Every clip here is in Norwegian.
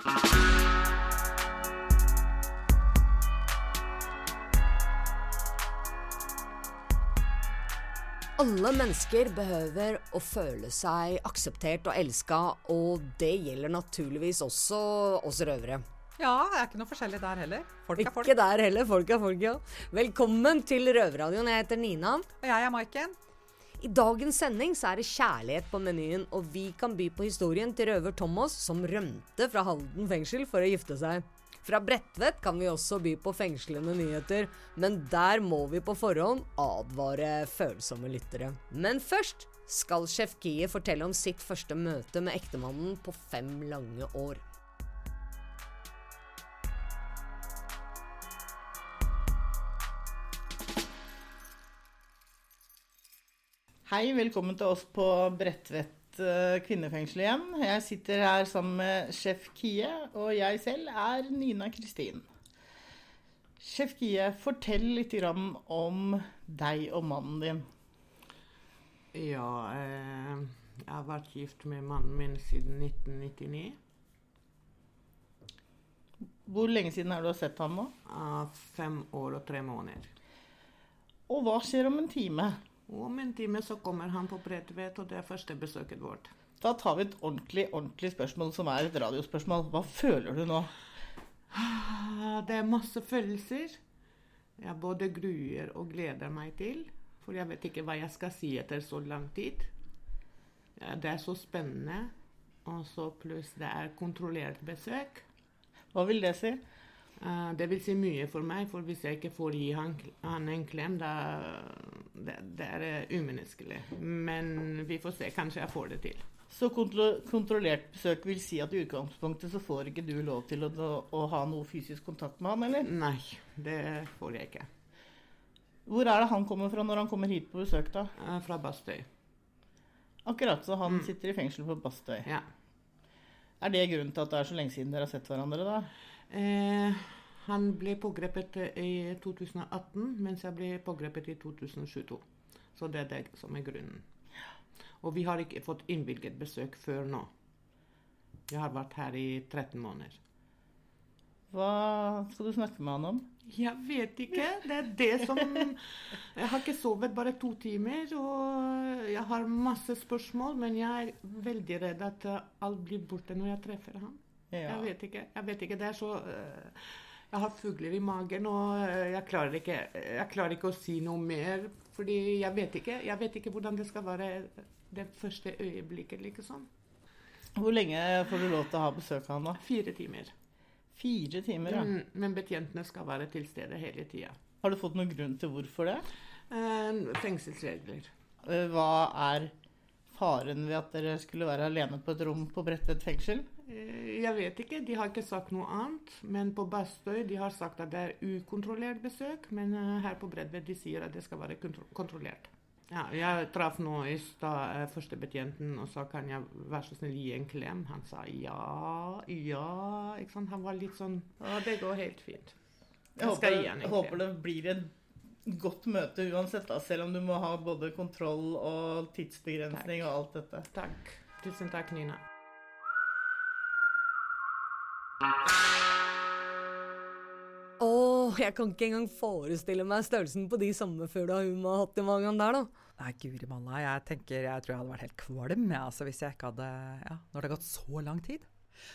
Alle mennesker behøver å føle seg akseptert og elska, og det gjelder naturligvis også oss røvere. Ja, det er ikke noe forskjellig der heller. Folk er folk. Ikke der heller, folk er folk, ja. Velkommen til Røverradioen. Jeg heter Nina. Og jeg er Maiken. I dagens sending så er det kjærlighet på menyen, og vi kan by på historien til røver Thomas som rømte fra Halden fengsel for å gifte seg. Fra Bredtvet kan vi også by på fengslende nyheter, men der må vi på forhånd advare følsomme lyttere. Men først skal sjef Kie fortelle om sitt første møte med ektemannen på fem lange år. Hei, velkommen til oss på Bredtvet eh, kvinnefengsel igjen. Jeg sitter her sammen med sjef Kie, og jeg selv er Nina Kristin. Sjef Kie, fortell litt om deg og mannen din. Ja, eh, jeg har vært gift med mannen min siden 1999. Hvor lenge siden er du har sett ham nå? Fem år og tre måneder. Og hva skjer om en time? Og om en time så kommer han på Bredtvet, og det er første besøket vårt. Da tar vi et ordentlig, ordentlig spørsmål som er et radiospørsmål. Hva føler du nå? Ah, Det er masse følelser. Jeg både gruer og gleder meg til. For jeg vet ikke hva jeg skal si etter så lang tid. Det er så spennende. Og så pluss det er kontrollert besøk. Hva vil det si? Eh, det vil si mye for meg, for hvis jeg ikke får gi han, han en klem, da det, det er eh, umenneskelig. Men vi får se. Kanskje jeg får det til. Så kontro kontrollert besøk vil si at i utgangspunktet så får ikke du lov til å, å ha noe fysisk kontakt med han, eller? Nei, det får jeg ikke. Hvor er det han kommer fra når han kommer hit på besøk, da? Eh, Fra Bastøy. Akkurat så han sitter i fengsel på Bastøy. Ja. Er det grunnen til at det er så lenge siden dere har sett hverandre, da? Eh, han ble pågrepet eh, i 2018, mens jeg ble pågrepet i 2022. Så det er det som er grunnen. Og vi har ikke fått innvilget besøk før nå. Jeg har vært her i 13 måneder. Hva skal du snakke med han om? Jeg vet ikke. Det er det som Jeg har ikke sovet bare to timer, og jeg har masse spørsmål, men jeg er veldig redd at alt blir borte når jeg treffer ham. Ja. Jeg vet ikke. Jeg vet ikke. Det er så uh, Jeg har fugler i magen, og øh, jeg klarer ikke, jeg klarer ikke å si noe mer. Fordi jeg vet ikke. Jeg vet ikke hvordan det skal være det første øyeblikket, liksom. Hvor lenge får du lov til å ha besøk av ham, da? Fire timer. Fire timer, ja. Mm, men betjentene skal være til stede hele tida. Har du fått noen grunn til hvorfor det? Eh, fengselsregler. Eh, Hva er faren ved at dere skulle være alene på et rom på Bredtvet fengsel? Eh, Jeg vet ikke, de har ikke sagt noe annet. Men på Bastøy de har sagt at det er ukontrollert besøk. Men eh, her på Bredved, de sier at det skal være kontrollert. Ja, jeg traff nå i stad eh, førstebetjenten og sa kan jeg være så snill gi en klem. Han sa ja, ja. Ikke sant? Han var litt sånn Ja, det går helt fint. Jeg Jeg håper, jeg håper det blir et godt møte uansett, da, selv om du må ha både kontroll og tidsbegrensning og alt dette. Takk. Tusen takk, Nina. Åh, jeg kan ikke engang forestille meg størrelsen på de sommerfugla hun må ha hatt i magen der, da. Nei, guri malla. Jeg tenker, jeg tror jeg hadde vært helt kvalm jeg, altså, hvis jeg ikke hadde Ja, når det har gått så lang tid.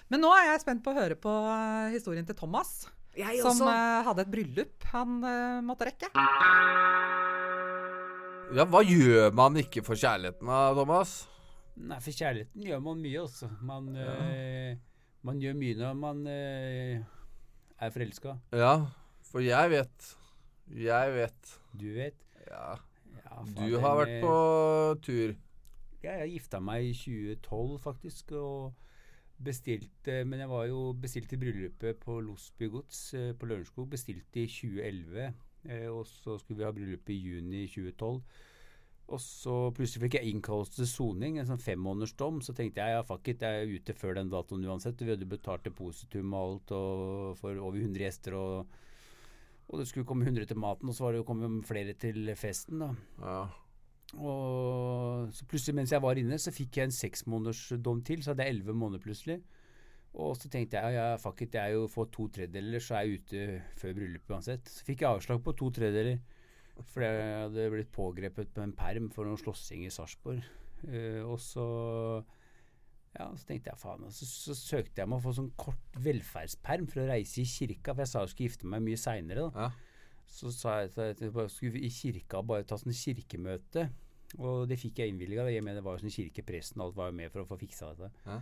Men nå er jeg spent på å høre på eh, historien til Thomas. Jeg Som også. eh, hadde et bryllup han uh, måtte rekke. Ja, hva gjør man ikke for kjærligheten da, Thomas? Nei, for kjærligheten gjør man mye, altså. Man, eh, man gjør mye når man eh, er forelska. Ja, for jeg vet. Jeg vet. Du vet. Ja. Ja, Du har vært eh, på tur. Ja, jeg gifta meg i 2012, faktisk. og bestilte, Men jeg var jo bestilt i bryllupet på Losby gods eh, på Lørenskog. Bestilte i 2011. Eh, og så skulle vi ha bryllup i juni 2012. Og så plutselig fikk jeg innkallelse til soning, en sånn femmånedersdom. Så tenkte jeg ja, fuck it, jeg er ute før den datoen uansett. Vi hadde betalt depositum og alt og for over 100 gjester. og og det skulle komme 100 til maten, og så var det jo kommet flere til festen. da. Ja. Og så plutselig mens jeg var inne, så fikk jeg en seksmånedersdom til, så hadde jeg elleve måneder plutselig. Og så tenkte jeg ja, fuck it, jeg er jo for to tredjedeler, så er jeg ute før bryllupet uansett. Så fikk jeg avslag på to tredjedeler. For jeg hadde blitt pågrepet på en perm for noen slåssing i Sarpsborg. Uh, og så ja, så tenkte jeg faen. Så, så søkte jeg meg å få sånn kort velferdsperm for å reise i kirka, for jeg sa jeg skulle gifte meg mye seinere. Ja. Så sa jeg at jeg bare skulle i kirka bare ta sånn kirkemøte. Og det fikk jeg innvilga. Jeg mener det var jo sånn kirkepresten alt var jo med for å få fiksa dette. Ja.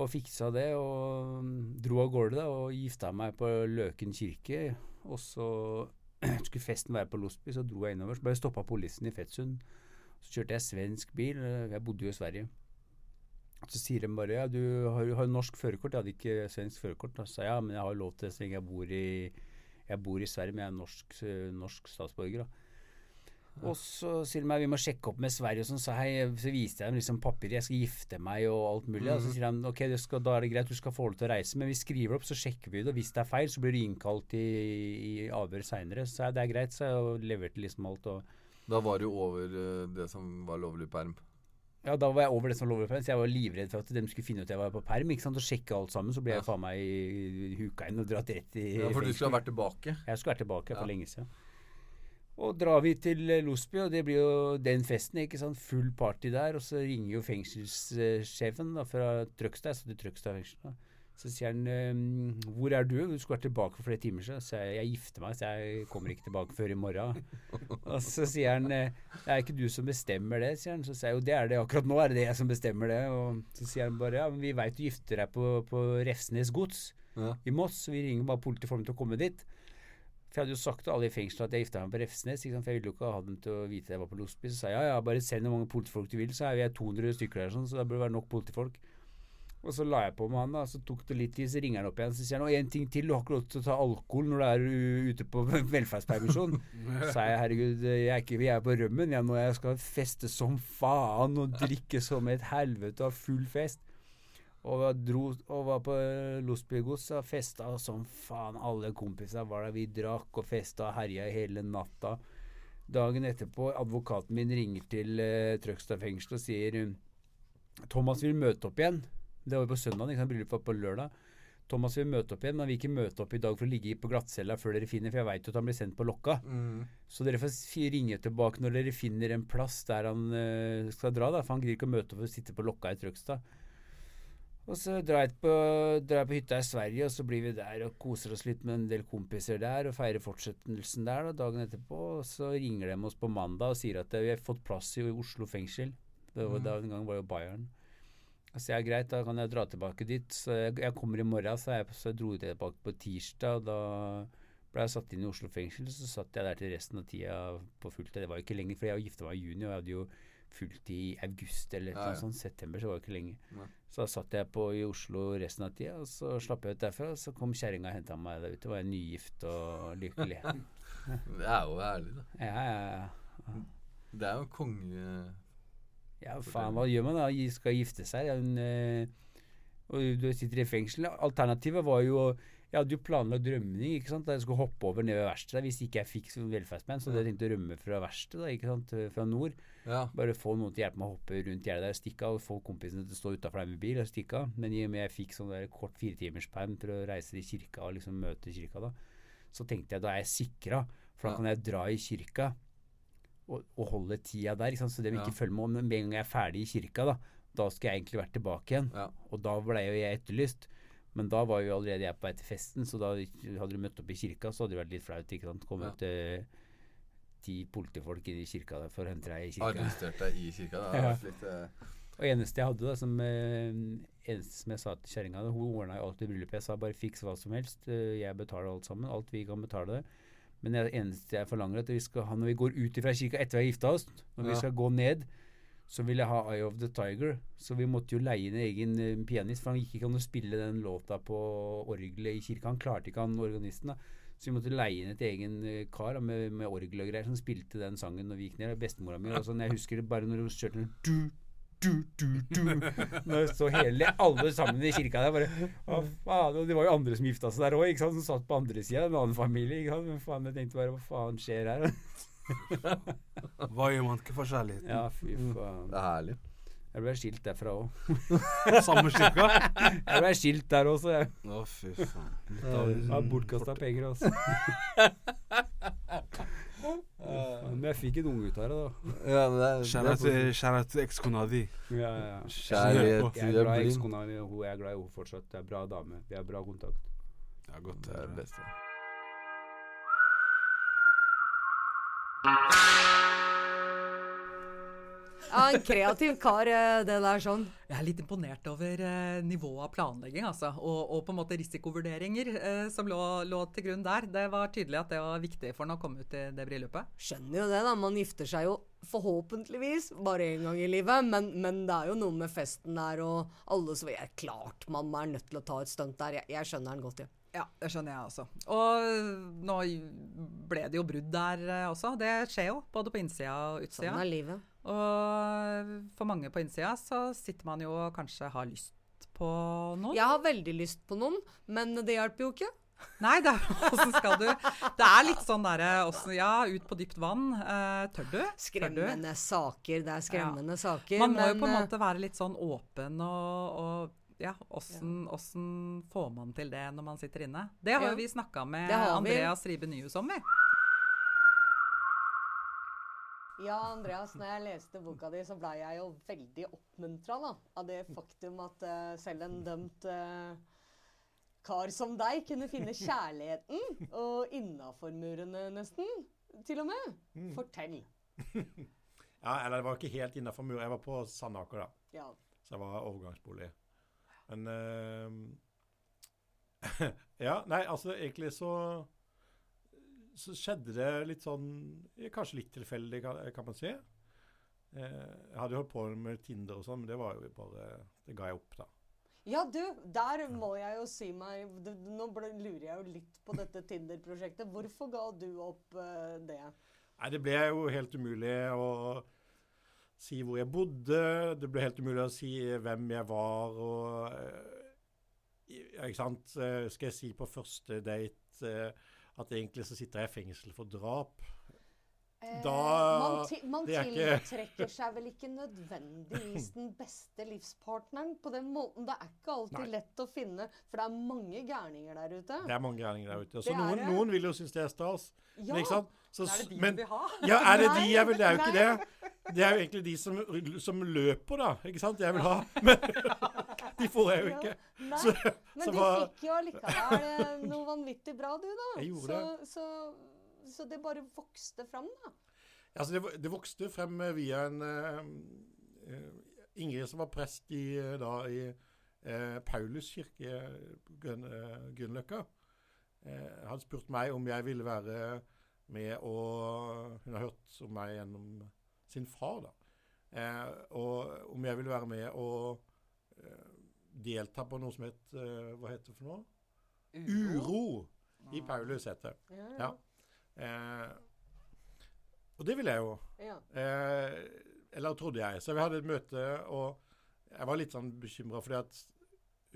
Og fiksa det, og mm, dro av gårde da, og gifta meg på Løken kirke. Og så skulle festen være på Losby, så dro jeg innover. Så ble jeg stoppa av politiet i Fettsund. Så kjørte jeg svensk bil. Jeg bodde jo i Sverige. Så sier de bare ja, du har, har norsk førerkort. Jeg hadde ikke svensk førerkort. Da sa jeg ja, men jeg har lov til det så lenge jeg bor i, jeg bor i Sverige, men jeg er norsk, norsk statsborger. da. Og så sier de meg vi må sjekke opp med Sverige, og sånn, så, hei, så viste jeg dem liksom papirer, jeg skal gifte meg og alt mulig. Og så sier de ok, det skal, da er det greit, du skal få lov til å reise, men vi skriver opp, så sjekker vi det. Og hvis det er feil, så blir du innkalt i, i avhør seinere. Så det er greit, så jeg leverte liksom alt. og Da var du over eh, det som var lovlig perm. Ja, da var jeg over det som var lovlig perm, så jeg var livredd for at de skulle finne ut at jeg var på perm. ikke sant, Og sjekke alt sammen. Så ble jeg faen meg huka inn og dratt rett i Ja, for du skulle ha vært tilbake. Jeg skulle vært tilbake for Ja. lenge siden. Og drar vi til eh, Losby, og det blir jo den festen. ikke sant, Full party der. Og så ringer jo fengselssjefen da, fra Trøgstad. Jeg satt i Trøgstad fengsel. Så sier han ehm, 'Hvor er du?' 'Du skulle vært tilbake for flere timer siden.' Så jeg, jeg gifter meg, så jeg kommer ikke tilbake før i morgen. og så sier han eh, 'Det er ikke du som bestemmer det', sier han. Så sier jeg jo 'Det er det. Akkurat nå er det det jeg som bestemmer det'. Og så sier han bare 'Ja, men vi veit du gifter deg på, på Refsnes gods Ja. i Moss', så vi ringer bare politiet for dem til å komme dit'. For jeg hadde jo sagt til alle i fengselet at jeg gifta meg på Refsnes, sant? for jeg ville jo ikke ha dem til å vite at jeg var på Losby. Så sa jeg ja, ja, bare send hvor mange politifolk du vil, så er vi 200 stykker der, sånn, så da bør det være nok politifolk. Og så la jeg på med han, da, så tok det litt tid, så ringer han opp igjen. Så sier han og en ting til, du har ikke lov til å ta alkohol når du er ute på velferdspermisjon. Så sa jeg herregud, jeg er ikke, vi er på rømmen jeg nå, jeg skal feste som faen og drikke som et helvete og ha full fest. Og dro og var på Los Pigos og festa som faen. Alle kompisene var der. Vi drakk og festa og herja hele natta. Dagen etterpå, advokaten min ringer til uh, Trøgstad fengsel og sier um, Thomas vil møte opp igjen. Det var jo på søndag, ikke sant? Bryllupet var på lørdag. Thomas vil møte opp igjen, men han vil ikke møte opp i dag for å ligge på glattcella før dere finner, for jeg veit jo at han blir sendt på lokka. Mm. Så dere får ringe tilbake når dere finner en plass der han eh, skal dra, da, for han gidder ikke å møte opp og sitte på lokka i Trøgstad. Og så drar jeg, på, drar jeg på hytta i Sverige, og så blir vi der og koser oss litt med en del kompiser der og feirer fortsettelsen der da, dagen etterpå. Og så ringer de oss på mandag og sier at eh, vi har fått plass i Oslo fengsel. Det var, da, en gang var jo Bayern. Så er det greit, da kan jeg dra tilbake dit. Så jeg, jeg kommer i morgen, så jeg, så jeg dro jeg tilbake på tirsdag. og Da ble jeg satt inn i Oslo fengsel, så satt jeg der til resten av tida på fulltid. Det var jo ikke lenger, for jeg gifta meg i juni, og jeg hadde jo fulltid i august eller Ja, noe ja. sånt. September, så var det ikke lenge. Ja. Så da satt jeg på i Oslo resten av tida, og så slapp jeg ut derfra. Og så kom kjerringa og henta meg der ute. Var jeg nygift og lykkelig. Det er jo herlig, da. Ja, ja, ja. Det er jo konge... Ja, faen, hva gjør man da? Skal gifte seg? Ja, hun, eh, og du sitter i fengsel. Alternativet var jo Jeg hadde jo planlagt rømning. ikke sant? Da jeg skulle hoppe over ned ved verkstedet hvis ikke jeg fikk velferdsmenn. Så hadde jeg tenkt å rømme fra verkstedet, ikke sant? fra nord. Ja. Bare få noen til å hjelpe meg å hoppe rundt gjerdet der og stikke av. Og få kompisene til å stå utafor der med bil og stikke av. Men i og med jeg fikk sånn der kort firetimersperm til å reise til kirka og liksom møte kirka da, så tenkte jeg da er jeg sikra. For da kan jeg dra i kirka og, og holde tida der, ikke sant? så de Ja. ikke følger med om med en gang jeg er ferdig i kirka. Da da skal jeg egentlig vært tilbake igjen. Ja. Og da ble jo jeg etterlyst. Men da var jo allerede jeg på vei til festen, så da hadde du møtt opp i kirka, så hadde det vært litt flaut. ikke sant? Kommet eh, ti politifolk i kirka for å hente deg i kirka. Arrestert deg i kirka. Det Ja. litt eh, Og eneste jeg hadde, da, som eh, eneste som jeg sa til kjerringa Hun ordna jo alt i bryllupet. Jeg sa bare fiks hva som helst. Jeg betaler alt sammen. Alt vi kan betale det. Men det eneste jeg forlanger, er at vi skal ha når vi går ut fra kirka etter vi har gifta oss, når vi Ja. skal gå ned, så ville jeg ha Eye of the Tiger. Så vi måtte jo leie en egen eh, pianist, for han gikk ikke an å spille den låta på orgelet i kirka. Han klarte ikke, han organisten. da så vi måtte leie inn et egen eh, kar med, med orgel og greier som spilte den sangen når vi gikk ned. Bestemora mi og sånn. Jeg husker det bare når hun kjørte den du, du, du, Nå så hele, alle sammen i kirka der bare Hva faen? Og det var jo andre som gifta seg der òg, som satt på andre sida. En annen familie. ikke sant? Men faen, jeg tenkte bare hva faen skjer her? Hva gjør man ikke for kjærligheten? Ja, fy faen. Det er herlig. Jeg ble skilt derfra òg. Samme kirka? Jeg ble skilt der også, jeg. Å, fy faen. Jeg har bortkasta penger, altså. Men jeg fikk en unge ut av det, da. Ja, det er, Kjære er til, ekskona di. Ja, ja. Kjærlighet, Jeg er er glad i ekskona mi, og hun er glad i henne fortsatt. Det er bra dame. Vi har bra kontakt. Ja, godt. Det er det beste. Ja, en kreativ kar, eh, det der sånn. Jeg er litt imponert over eh, nivået av planlegging, altså. Og, og på en måte risikovurderinger eh, som lå, lå til grunn der. Det var tydelig at det var viktig for han å komme ut i det bryllupet. Skjønner jo det, da. Man gifter seg jo forhåpentligvis bare én gang i livet. Men, men det er jo noe med festen der og alle som er Klart man er nødt til å ta et stunt der. Jeg, jeg skjønner den godt, ja. Ja, det skjønner jeg også. Og nå ble det jo brudd der eh, også. Det skjer jo, både på innsida og utsida. Sånn er livet. Og for mange på innsida så sitter man jo og kanskje har lyst på noen. Jeg har veldig lyst på noen, men det hjelper jo ikke. Nei, det er, skal du Det er litt sånn derre Ja, ut på dypt vann. Eh, tør du? Tør du? Skremmende saker. Det er skremmende saker. Man må jo på en måte være litt sånn åpen og, og ja, åssen ja. får man til det når man sitter inne? Det har Ja. vi snakka med. Andreas Ribe Nyhus om, vi. Ja, Andreas, når jeg leste boka di, så blei jeg jo veldig oppmuntra av det faktum at uh, selv en dømt uh, kar som deg kunne finne kjærligheten, og innafor murene nesten, til og med. Fortell. Ja, eller det var ikke helt innafor muren. Jeg var på Sandaker, da. Ja. Så jeg var overgangsbolig. Men uh, Ja, nei, altså egentlig så Så skjedde det litt sånn Kanskje litt tilfeldig, kan, kan man si. Eh, jeg hadde jo holdt på med Tinder og sånn, men det var jo bare Det ga jeg opp, da. ja, du, der må jeg jo si meg Nå lurer jeg jo litt på dette Tinder-prosjektet. Hvorfor ga du opp uh, det? Nei, det ble jo helt umulig å si hvor jeg bodde. Det ble helt umulig å si hvem jeg var og eh, Ikke sant. Skal jeg si på første date at egentlig så sitter jeg i fengsel for drap? Eh, Da- man ti, man det er ikke- tiltrekker seg vel ikke nødvendigvis den beste livspartneren på den måten. Det er ikke alltid Nei. lett å finne, for det er mange gærninger der ute. Det er mange gærninger der ute. Så noen, noen vil jo synes det er stas. Ja, Men ikke sant? Så, Er det de men, vil ha? ja, er det de jeg vil? Det er jo ikke nei. det. Det er jo egentlig de som, som løper, da. Ikke sant? Jeg vil ha. Men de får jeg jo ikke. Nei, Så, men så du fikk jo allikevel noe vanvittig bra, du, da. Jeg gjorde så, Så, så det bare vokste fram, da. Altså det, det vokste frem eh, via en eh, Ingrid som var prest i, da, i uh, Paulus kirke Grøn, uh, Grünerløkka. Hadde spurt meg om jeg ville være med og Hun har hørt om meg gjennom sin far, da. Og om jeg ville være med og delta på noe som het Hva heter det for noe? Uro i Paulus, heter det. Ja, Ja. Eh, og det ville jeg jo. ja. Eh, eller trodde jeg. Så vi hadde et møte, og jeg var litt sånn bekymra fordi at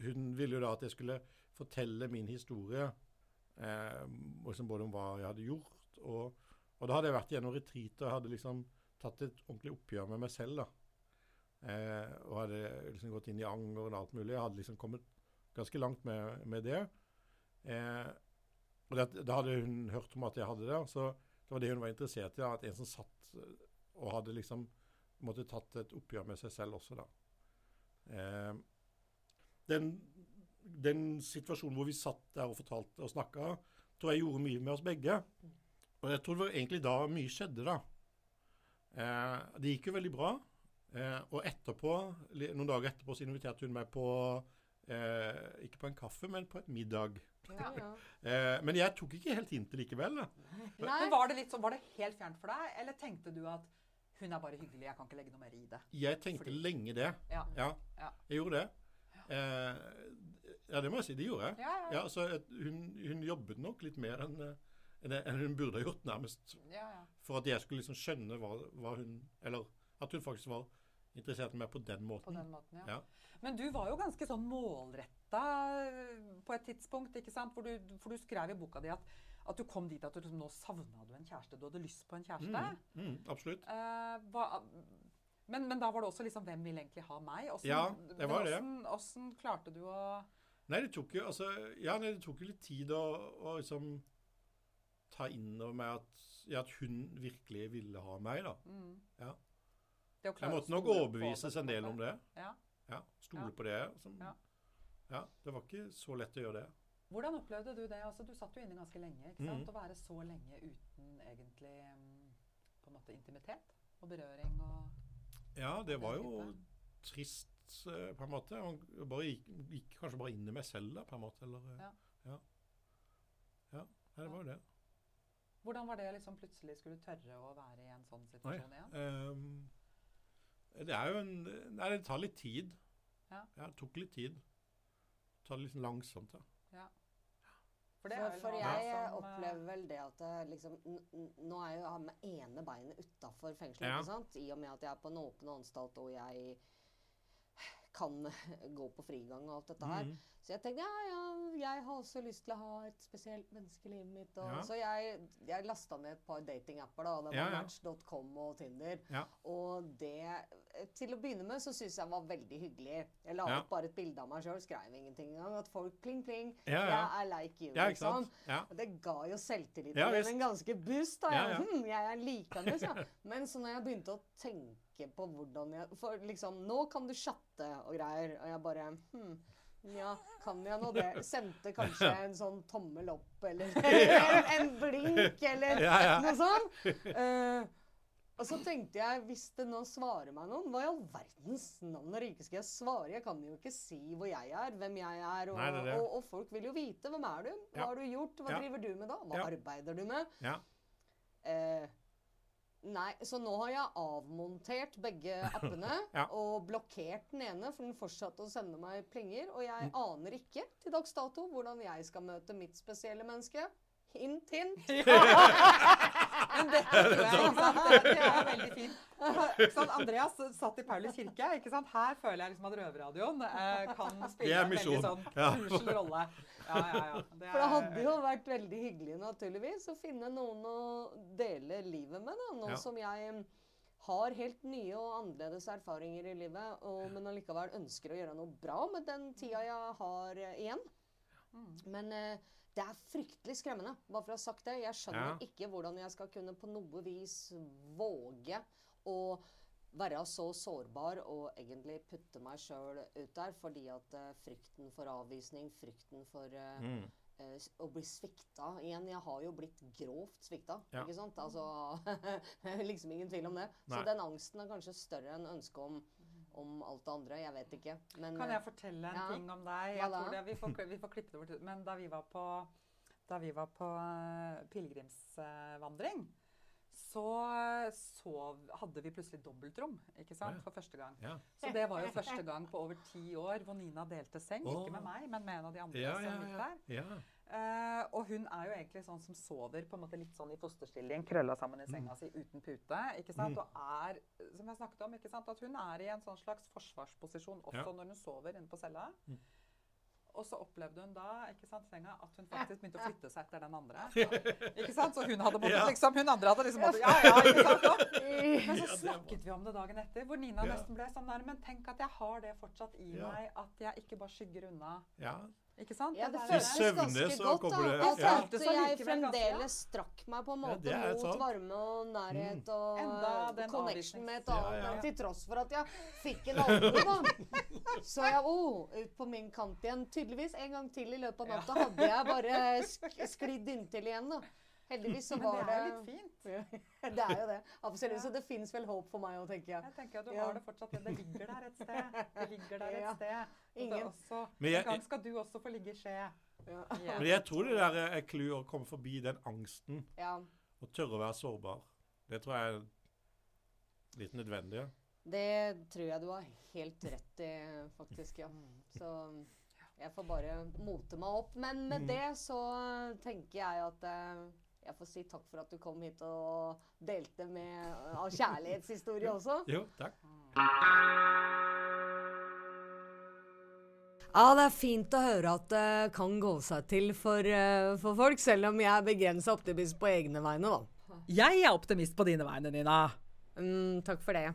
hun ville jo da at jeg skulle fortelle min historie. Eh, liksom både om hva jeg hadde gjort, og, og da hadde jeg vært gjennom retreat og hadde liksom tatt et ordentlig oppgjør med meg selv. da. Eh, og hadde liksom gått inn i anger og alt mulig. Jeg hadde liksom kommet ganske langt med, med det. Eh, og det, da hadde hun hørt om at jeg hadde det, så det var det hun var interessert i. At en som satt eh, og hadde liksom måtte tatt et oppgjør med seg selv også, da. Eh, den, den situasjonen hvor vi satt der og fortalte og snakka, tror jeg gjorde mye med oss begge. Og jeg tror det var egentlig da mye skjedde, da. Eh, det gikk jo veldig bra. Eh, og etterpå, noen dager etterpå så inviterte hun meg på eh, Ikke på en kaffe, men på et middag. Ja, ja. Eh, men jeg tok ikke helt hintet likevel. da. Nei. Men var det, litt sånn, var det helt fjernt for deg, eller tenkte du at hun er bare hyggelig, jeg kan ikke legge noe mer i det? Jeg tenkte Fordi- lenge det. Ja. Ja, jeg gjorde det. Eh, ja, det må jeg si. Det gjorde jeg. Ja, ja. Ja, så hun, hun jobbet nok litt mer enn eh, enn hun burde ha gjort, nærmest. ja, ja. For at jeg skulle liksom skjønne hva, hva hun Eller at hun faktisk var interessert i meg på den På måten. den måten, ja. Ja. Men du var jo ganske sånn målretta på et tidspunkt? For du, for du skrev i boka di at, at du kom dit at du liksom, nå savna du en kjæreste. Du hadde lyst på en kjæreste. Mm, mm, absolutt. Uh, hva, Men, men da var det også liksom Hvem vil egentlig ha meg? Hvordan- Ja, det var det. Hvordan, hvordan klarte du å Nei, det tok jo altså, ja, nei, det tok jo litt tid å, å liksom ta inn over meg at, ja, at hun virkelig ville ha meg, da. mm, Ja. Jeg måtte nok overbevises en del om det. Ja. Ja, Stole på det. Som, Ja. Ja. Det var ikke så lett å gjøre det. Hvordan opplevde du det? Altså, du satt jo inne ganske lenge. ikke sant? Mm. Å være så lenge uten egentlig mm, på en måte intimitet og berøring og Ja, det var jo trist eh, på en måte. Jeg bare gikk, gikk kanskje bare inn i meg selv da, på en måte. Eller, eh, Ja. ja. Ja, nei, det var jo det. Hvordan var det liksom plutselig skulle tørre å være i en sånn situasjon igjen? Um, det er jo en Nei, det tar litt tid. Ja. det tok litt tid. Ta det litt langsomt, da. For det er For, vel for jeg som, eh, opplever vel det at liksom n- n- Nå er jeg jo med ene beinet utafor fengselet, Ja. ikke sant? I og med at jeg er på en åpen anstalt og jeg kan gå på frigang og alt dette her. Mm. Så jeg tenkte ja, ja, jeg har også lyst til å ha et spesielt menneske i livet mitt. Og, Ja. Så jeg, jeg lasta ned et par datingapper. da, Det var Ja, ja. Match.com og Tinder. Og det Til å begynne med så syns jeg var veldig hyggelig. Jeg la ut bare et bilde av meg sjøl, skrev ingenting engang. At folk pling, pling. Jeg er like you. Liksom. Det ga jo selvtilliten Ja, en ganske boost. da. Ja, Jeg, ja. hm, jeg er likende, ja. Men så når jeg begynte å tenke på hvordan jeg For liksom, nå kan du chatte og greier, og jeg bare hm, ja, kan jeg nå det? Sendte kanskje en sånn tommel opp, eller en, en blink, eller Ja, ja. noe sånt. Uh, og så tenkte jeg, hvis det nå svarer meg noen, hva i all verdens navn og rike skal jeg svare? Jeg kan jo ikke si hvor jeg er, hvem jeg er, og, Nei, det er det. og, og folk vil jo vite. Hvem er du? Hva har du gjort? Hva driver du med da? Hva arbeider du med? Ja. Eh, nei, så nå har jeg avmontert begge appene Ja. og blokkert den ene, for den fortsatte å sende meg plinger. Og jeg Mm. aner ikke til dags dato hvordan jeg skal møte mitt spesielle menneske. Hint, hint. Men det, sant? det, det er veldig fint. Ikke? Andreas satt i Paulus kirke. ikke sant? Her føler jeg liksom at Røverradioen eh, kan spille er en veldig sånn Ja. rolle. Ja, ja, ja. Det For det er- hadde jo vært veldig hyggelig naturligvis å finne noen å dele livet med. da, Noen Ja. som jeg har helt nye og annerledes erfaringer i livet, og, men allikevel ønsker å gjøre noe bra med den tida jeg har igjen. Mm. Men eh, det er fryktelig skremmende, bare for å ha sagt det. Jeg skjønner Ja. ikke hvordan jeg skal kunne på noe vis våge å være så sårbar og egentlig putte meg sjøl ut der, fordi at eh, frykten for avvisning, frykten for uh, Mm. eh, å bli svikta igjen. Jeg har jo blitt grovt svikta, Ja. ikke sant? Altså, liksom ingen tvil om det. Så den angsten er kanskje større enn ønsket om, om alt det andre. Jeg vet ikke. Men Kan eh, jeg fortelle en Ja. ting om deg? Det, vi, får, vi får klippe det bort. Men da vi var på, da vi var på eh, pilegrimsvandring, så, så hadde vi plutselig dobbeltrom ikke sant, for første gang. Ja. Så det var jo første gang på over ti år hvor Nina delte seng. Ikke med meg, men med en av de andre Ja, som gikk ja. der. ja. Eh, og hun er jo egentlig sånn som sover på en måte litt sånn i fosterstilling, krølla sammen i senga si uten pute. ikke sant? Mm. Og er, som jeg snakket om, ikke sant? at hun er i en sånn slags forsvarsposisjon også Ja. når hun sover inne på cella. Mm. Og så opplevde hun da ikke sant, senga, at hun faktisk begynte å flytte seg etter den andre. ikke sant? Så hun hadde måttet, liksom, hun andre hadde liksom måttet Ja, ja, ikke sant? da. men så snakket vi om det dagen etter, hvor Nina nesten ble sånn der Men tenk at jeg har det fortsatt i meg, at jeg ikke bare skygger unna. Ja. Ikke sant? Ja, det der- føltes ganske så godt. da. det- Jeg ja. følte Føltes jeg ja. fremdeles strakk meg på en måte det er mot sant. varme og nærhet og Enda eh, den connection med et annet. Ja, ja. Til tross for at jeg fikk en albue, da. Så jeg oh, ut på min kant igjen. Tydeligvis en gang til i løpet av natta hadde jeg bare sk sklidd inntil igjen, da. Heldigvis så var det er jo litt fint. det er jo det. Absolutt. Så det fins vel håp for meg òg, tenker jeg. Jeg tenker at du Ja. har det fortsatt. Det ligger der et sted. Det ligger der Ja. et sted. Og det Ingen- også, Men jeg- en gang skal du også få ligge i skje. Ja. Ja. Men jeg tror det der er clou å komme forbi den angsten ja. og tørre å være sårbar. Det tror jeg er litt nødvendig. ja. Det tror jeg du har helt rett i, faktisk, ja. Så jeg får bare mote meg opp. Men med Mm. det så tenker jeg at eh, jeg får si takk for at du kom hit og delte med av kjærlighetshistorie også. Jo, takk. Ja, det er fint å høre at det kan gå seg til for, eh, for folk, selv om jeg er begrensa optimist på egne vegne, da. Jeg er optimist på dine vegne, Nina. Mm, takk for det.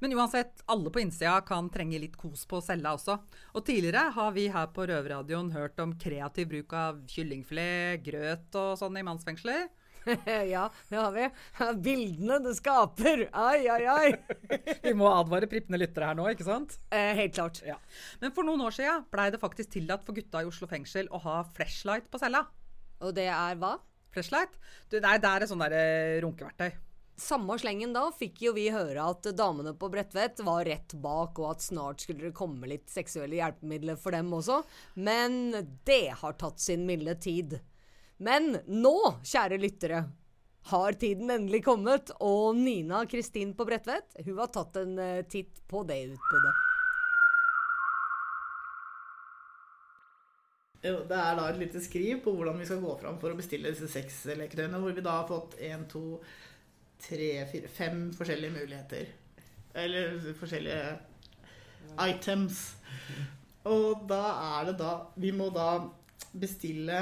Men uansett, alle på innsida kan trenge litt kos på cella også. Og tidligere har vi her på Røverradioen hørt om kreativ bruk av kyllingfilet, grøt og sånn i mannsfengsler. ja, det har vi. Bildene det skaper. Ai, ai, ai. Vi må advare prippende lyttere her nå, ikke sant? Eh, helt klart. Ja. Men for noen år siden blei det faktisk tillatt for gutta i Oslo fengsel å ha flashlight på cella. Og det er hva? Flashlight? Du, nei, det er et sånt der eh, runkeverktøy. Samme slengen da fikk jo vi høre at damene på Bredtvet var rett bak, og at snart skulle det komme litt seksuelle hjelpemidler for dem også. Men det har tatt sin milde tid. Men nå, kjære lyttere, har tiden endelig kommet, og Nina Kristin på Bredtvet hun har tatt en eh, titt på det utbudet. Det er da et lite skriv på hvordan vi skal gå fram for å bestille disse seks leketøyene, hvor vi da har fått én, to, tre, fire, fem forskjellige muligheter. Eller forskjellige items. Og da er det da Vi må da bestille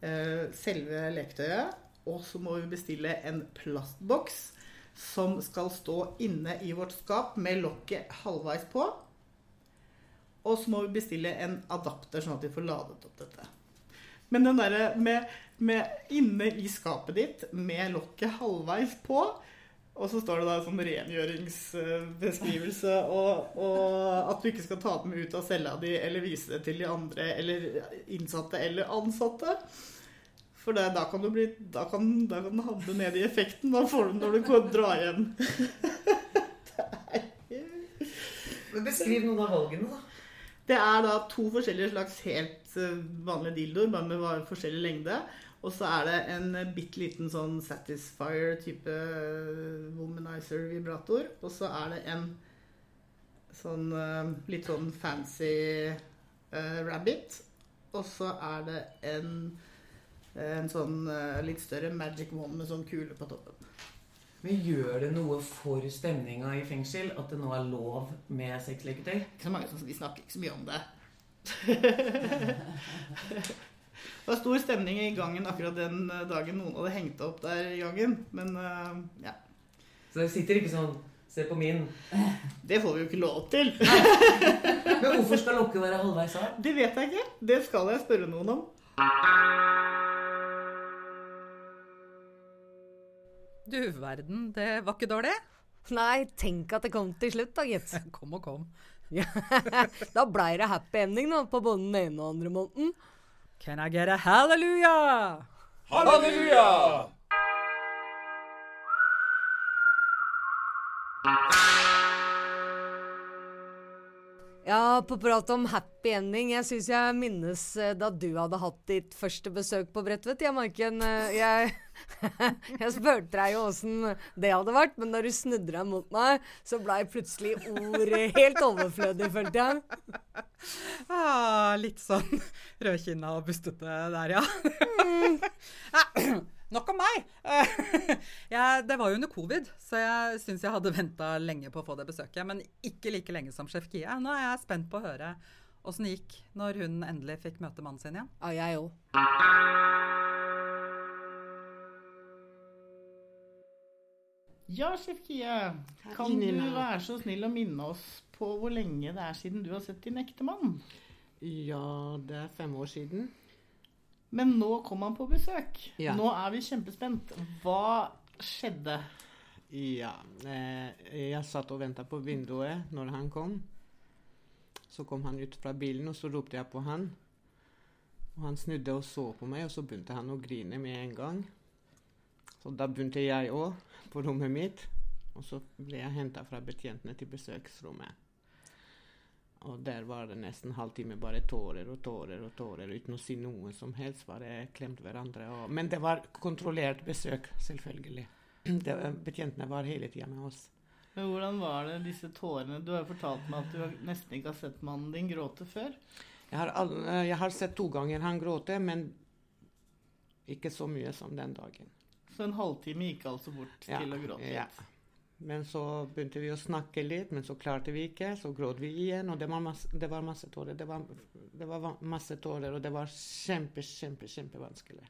eh, selve leketøyet, og så må vi bestille en plastboks som skal stå inne i vårt skap med lokket halvveis på. Og så må vi bestille en adapter, sånn at vi får ladet opp dette. Men den derre med, med inne i skapet ditt med lokket halvveis på, og så står det da sånn rengjøringsbeskrivelse, og, og at du ikke skal ta dem ut av cella di eller vise det til de andre eller innsatte eller ansatte. For det, da kan du bli Da kan, da kan du havne ned i effekten. Da får du når du går dra hjem. Men Beskriv noen av valgene, da. Det er da to forskjellige slags helt eh, vanlige dildoer, bare med forskjellig lengde. Og så er det en bitte liten sånn Satisfyer-type eh, womanizer-vibrator. Og så er det en sånn eh, litt sånn fancy uh, rabbit. Og så er det en, en sånn uh, litt større magic wand med sånn kule på toppen. Men gjør det noe for stemninga i fengsel at det nå er lov med sexleketøy? Ikke så mange som Vi snakker ikke så mye om det. det var stor stemning i gangen akkurat den eh, dagen noen hadde hengt opp der i gangen. Men eh, ja. Så det sitter ikke sånn Se på min. Det får vi jo ikke lov til. Men hvorfor skal lokket være halvveis av? Det vet jeg ikke. Det skal jeg spørre noen om. Du verden, det var ikke dårlig. Nei, tenk at det kom til slutt, da, gitt. Kom og kom. Ja, da blei det happy ending da, på både den ene og andre måneden. Can I get a hallelujah? Halleluja! Ja, på prat om happy ending. Jeg syns jeg minnes eh, da du hadde hatt ditt første besøk på Bredtvet. Jeg, Maiken. eh, Jeg, jeg spurte deg jo åssen det hadde vært, men da du snudde deg mot meg, så blei plutselig ordet helt overflødig, følte jeg. Ah, litt sånn rødkinna og bustete der, ja. Ja, Nok om meg. Eh, Jeg, det var jo under covid, så jeg syns jeg hadde venta lenge på å få det besøket. Men ikke like lenge som sjef Kia. Nå er jeg spent på å høre åssen det gikk når hun endelig fikk møte mannen sin igjen. Ja, jeg òg. Ja, sjef Kie. Kan du være så snill å minne oss på hvor lenge det er siden du har sett din ektemann? Ja, det er fem år siden. Men nå kom han på besøk. Ja. Nå er vi kjempespent. Hva skjedde? Ja, eh, jeg satt og venta på vinduet når han kom. Så kom han ut fra bilen, og så ropte jeg på han. Og han snudde og så på meg, og så begynte han å grine med en gang. Så da begynte jeg òg, på rommet mitt. Og så ble jeg henta fra betjentene til besøksrommet. Og der var det nesten halvtime bare tårer og tårer og tårer uten å si noe som helst. Bare klemte hverandre. Og, men det var kontrollert besøk, selvfølgelig. Det, betjentene var hele tida med oss. Men hvordan var det, disse tårene? Du har jo fortalt meg at du nesten ikke har sett mannen din gråte før. Jeg har, all, eh, jeg har sett to ganger han gråte, men ikke så mye som den dagen. Så en halvtime gikk altså bort Ja, til å gråte ja. Men så begynte vi å snakke litt, men så klarte vi ikke. Så gråt vi igjen, og det var masse, det var masse tårer. Det var, det var masse tårer, og det var kjempe, kjempe, kjempevanskelig.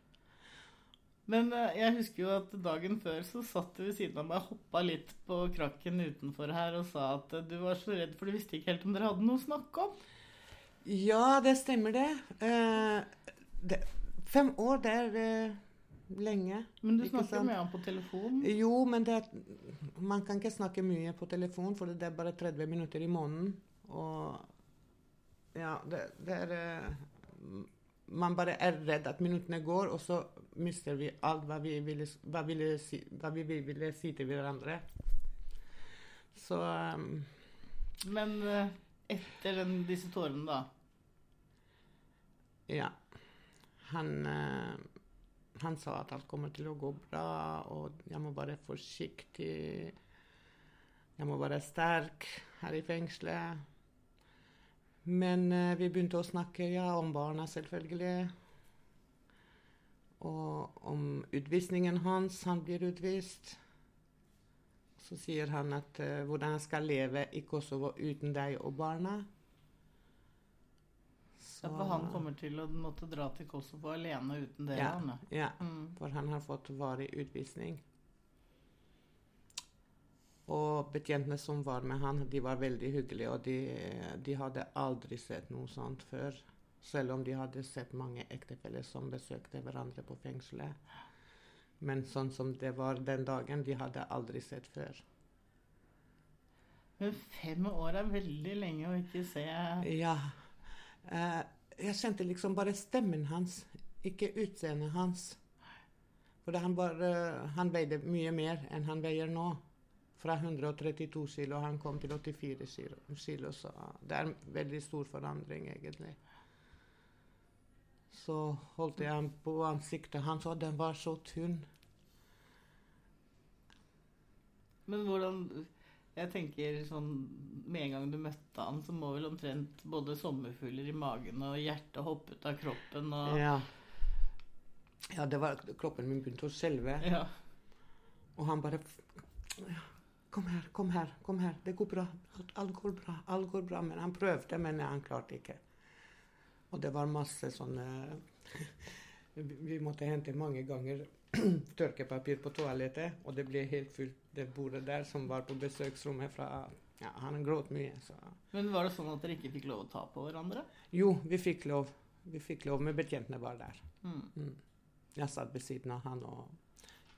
Men eh, jeg husker jo at dagen før så satt du ved siden av meg og hoppa litt på krakken utenfor her og sa at eh, du var så redd for du visste ikke helt om dere hadde noe å snakke om. Ja, det stemmer det. Eh, det fem år, det er eh, lenge. Men du snakker med ham på telefon. Jo, men det, man kan ikke snakke mye på telefon, for det er bare 30 minutter i måneden. Og ja, det, det er eh, Man bare er redd at minuttene går, og så mister vi alt hva vi ville, hva ville, si, hva vi ville si til hverandre. Så um, Men eh, etter den, disse tårene, da. Ja. Han, eh, han sa at alt kommer til å gå bra, og jeg må være forsiktig. Jeg må være sterk her i fengselet. Men eh, vi begynte å snakke ja, om barna, selvfølgelig. Og om utvisningen hans. Han blir utvist. Så sier han at eh, hvordan jeg skal leve i Kosovo uten deg og barna. Ja, for han kommer til å måtte dra til Kosovo alene uten dere. Ja, han, ja, Mm. for han har fått varig utvisning. Og betjentene som var med han, de var veldig hyggelige, og de, de hadde aldri sett noe sånt før. Selv om de hadde sett mange ektefeller som besøkte hverandre på fengselet. Men sånn som det var den dagen, de hadde aldri sett før. Men fem år er veldig lenge å ikke se Ja. Eh, jeg kjente liksom bare stemmen hans, ikke utseendet hans. For han, bare, han veide mye mer enn han veier nå. Fra 132 kilo han kom til 84 kilo, kilo, så det er en veldig stor forandring, egentlig. Så holdt jeg ham på ansiktet hans, og den var så tynn. Men hvordan Jeg tenker sånn Med en gang du møtte han, så må vel omtrent både sommerfugler i magen og hjertet hoppe ut av kroppen og Ja. ja, det var kroppen min begynte å skjelve. Ja. Og han bare ja, Kom her, kom her, kom her. Det går bra. Alt, går bra. Alt går bra. Men han prøvde, men han klarte ikke. Og det var masse sånne Vi vi måtte hente mange ganger tørkepapir på toalettet, og det ble helt fullt, det bordet der som var på besøksrommet fra Ja, han gråt mye, så Men var det sånn at dere ikke fikk lov å ta på hverandre? Jo, vi fikk lov. Vi fikk lov, men betjentene var der. Mm. Mm. Jeg satt ved siden av han og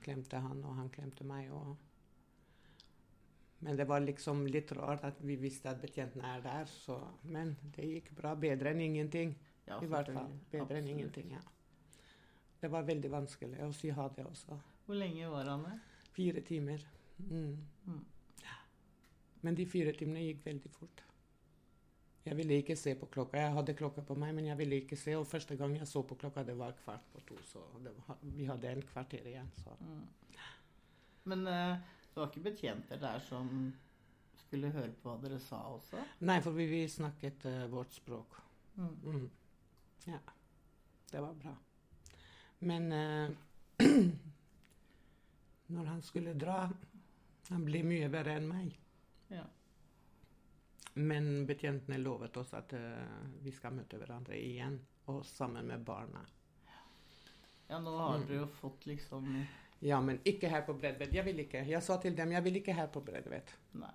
klemte han, og han klemte meg. Og... Men det var liksom litt rart at vi visste at betjentene er der. Så... Men det gikk bra. Bedre enn ingenting. Ja, I hvert fall. Bedre Absolutt. enn ingenting, ja. Det var veldig vanskelig å si ha det også. Hvor lenge var han der? Fire timer. Mm. Mm. Men de fire timene gikk veldig fort. Jeg ville ikke se på klokka. Jeg hadde klokka på meg, men jeg ville ikke se. Og første gang jeg så på klokka, det var kvart på to. Så det var, vi hadde en kvarter igjen. Så. Mm. Men uh, det var ikke betjenter der som skulle høre på hva dere sa også? Nei, for vi, vi snakket uh, vårt språk. Mm. Mm. Ja. Det var bra. Men uh, når han skulle dra Han ble mye verre enn meg. Ja. Men betjentene lovet oss at uh, vi skal møte hverandre igjen, og sammen med barna. ja, nå har Mm. dere jo fått liksom Ja, men ikke her på Bredved. Jeg vil ikke. Jeg sa til dem jeg vil ikke her på Bredved.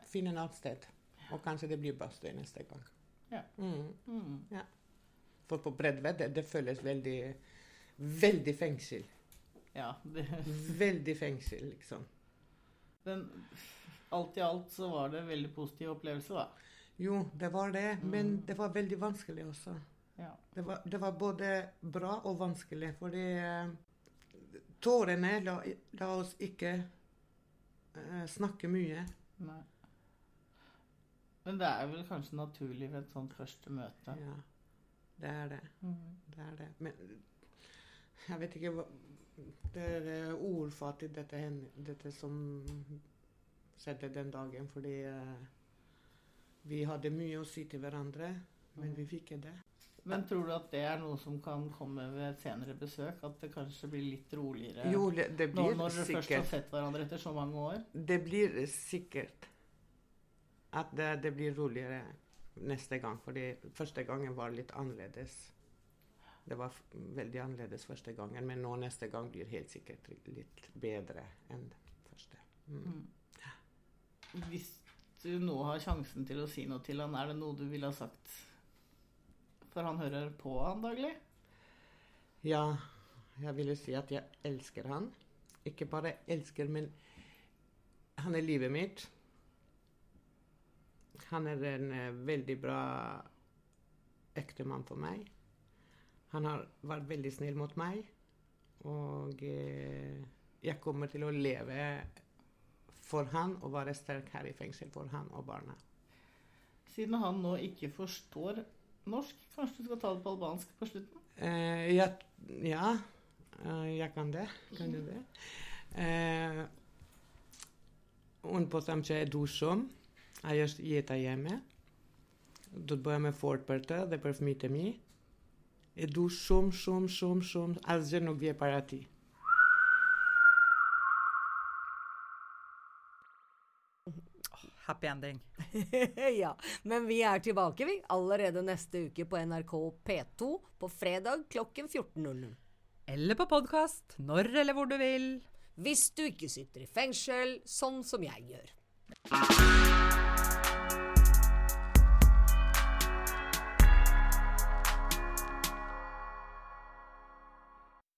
Finn en annet sted. Og kanskje det blir Bastøy neste gang. Ja. Mm. Mm. For på Bredved, det, det føles veldig Veldig fengsel. Ja. Det, Veldig fengsel, liksom. Men alt i alt så var det en veldig positiv opplevelse, da. Jo, det var det, men Mm. det var veldig vanskelig også. Ja. Det var, det var både bra og vanskelig, fordi eh, tårene la, la oss ikke uh, snakke mye. Nei. Men det er vel kanskje naturlig ved et sånt første møte. Ja, det er det. Mm. Det er det. Men jeg vet ikke hva Det er eh, ordfattig, dette, dette som skjedde den dagen, fordi eh, vi hadde mye å si til hverandre, men vi fikk ikke det. Men tror du at det er noe som kan komme ved et senere besøk? At det kanskje blir litt roligere Jo, det, blir når dere først har sett hverandre etter så mange år? Det blir sikkert at det, det blir roligere neste gang, fordi første gangen var litt annerledes. Det var veldig annerledes første gangen, men nå neste gang blir helt sikkert litt bedre enn første. Mm. Hvis du nå har sjansen til å si noe til han, er det noe du ville ha sagt? For han hører på antagelig. Ja, jeg ville si at jeg elsker han. Ikke bare elsker, men han er livet mitt. Han er en eh, veldig bra ektemann for meg. Han har vært veldig snill mot meg. Og eh, jeg kommer til å leve for han og være sterk her i fengsel for han og barna. Siden han nå ikke forstår norsk, kanskje du skal ta det på albansk på slutten? Eh, jeg, ja, eh, jeg kan det. Kan du det? Eh, unë po them që e du shumë, ajo është jeta jeme. Do të bëhem effort për të dhe për fëmijët e mi. Du shumë, shumë, shumë, shumë, asgjë nuk vje para ti. Happy ending. ja, men vi er tilbake, vi. Allerede neste uke på NRK P2 på fredag klokken 14.00. Eller på podkast når eller hvor du vil. Hvis du ikke sitter i fengsel, sånn som jeg gjør.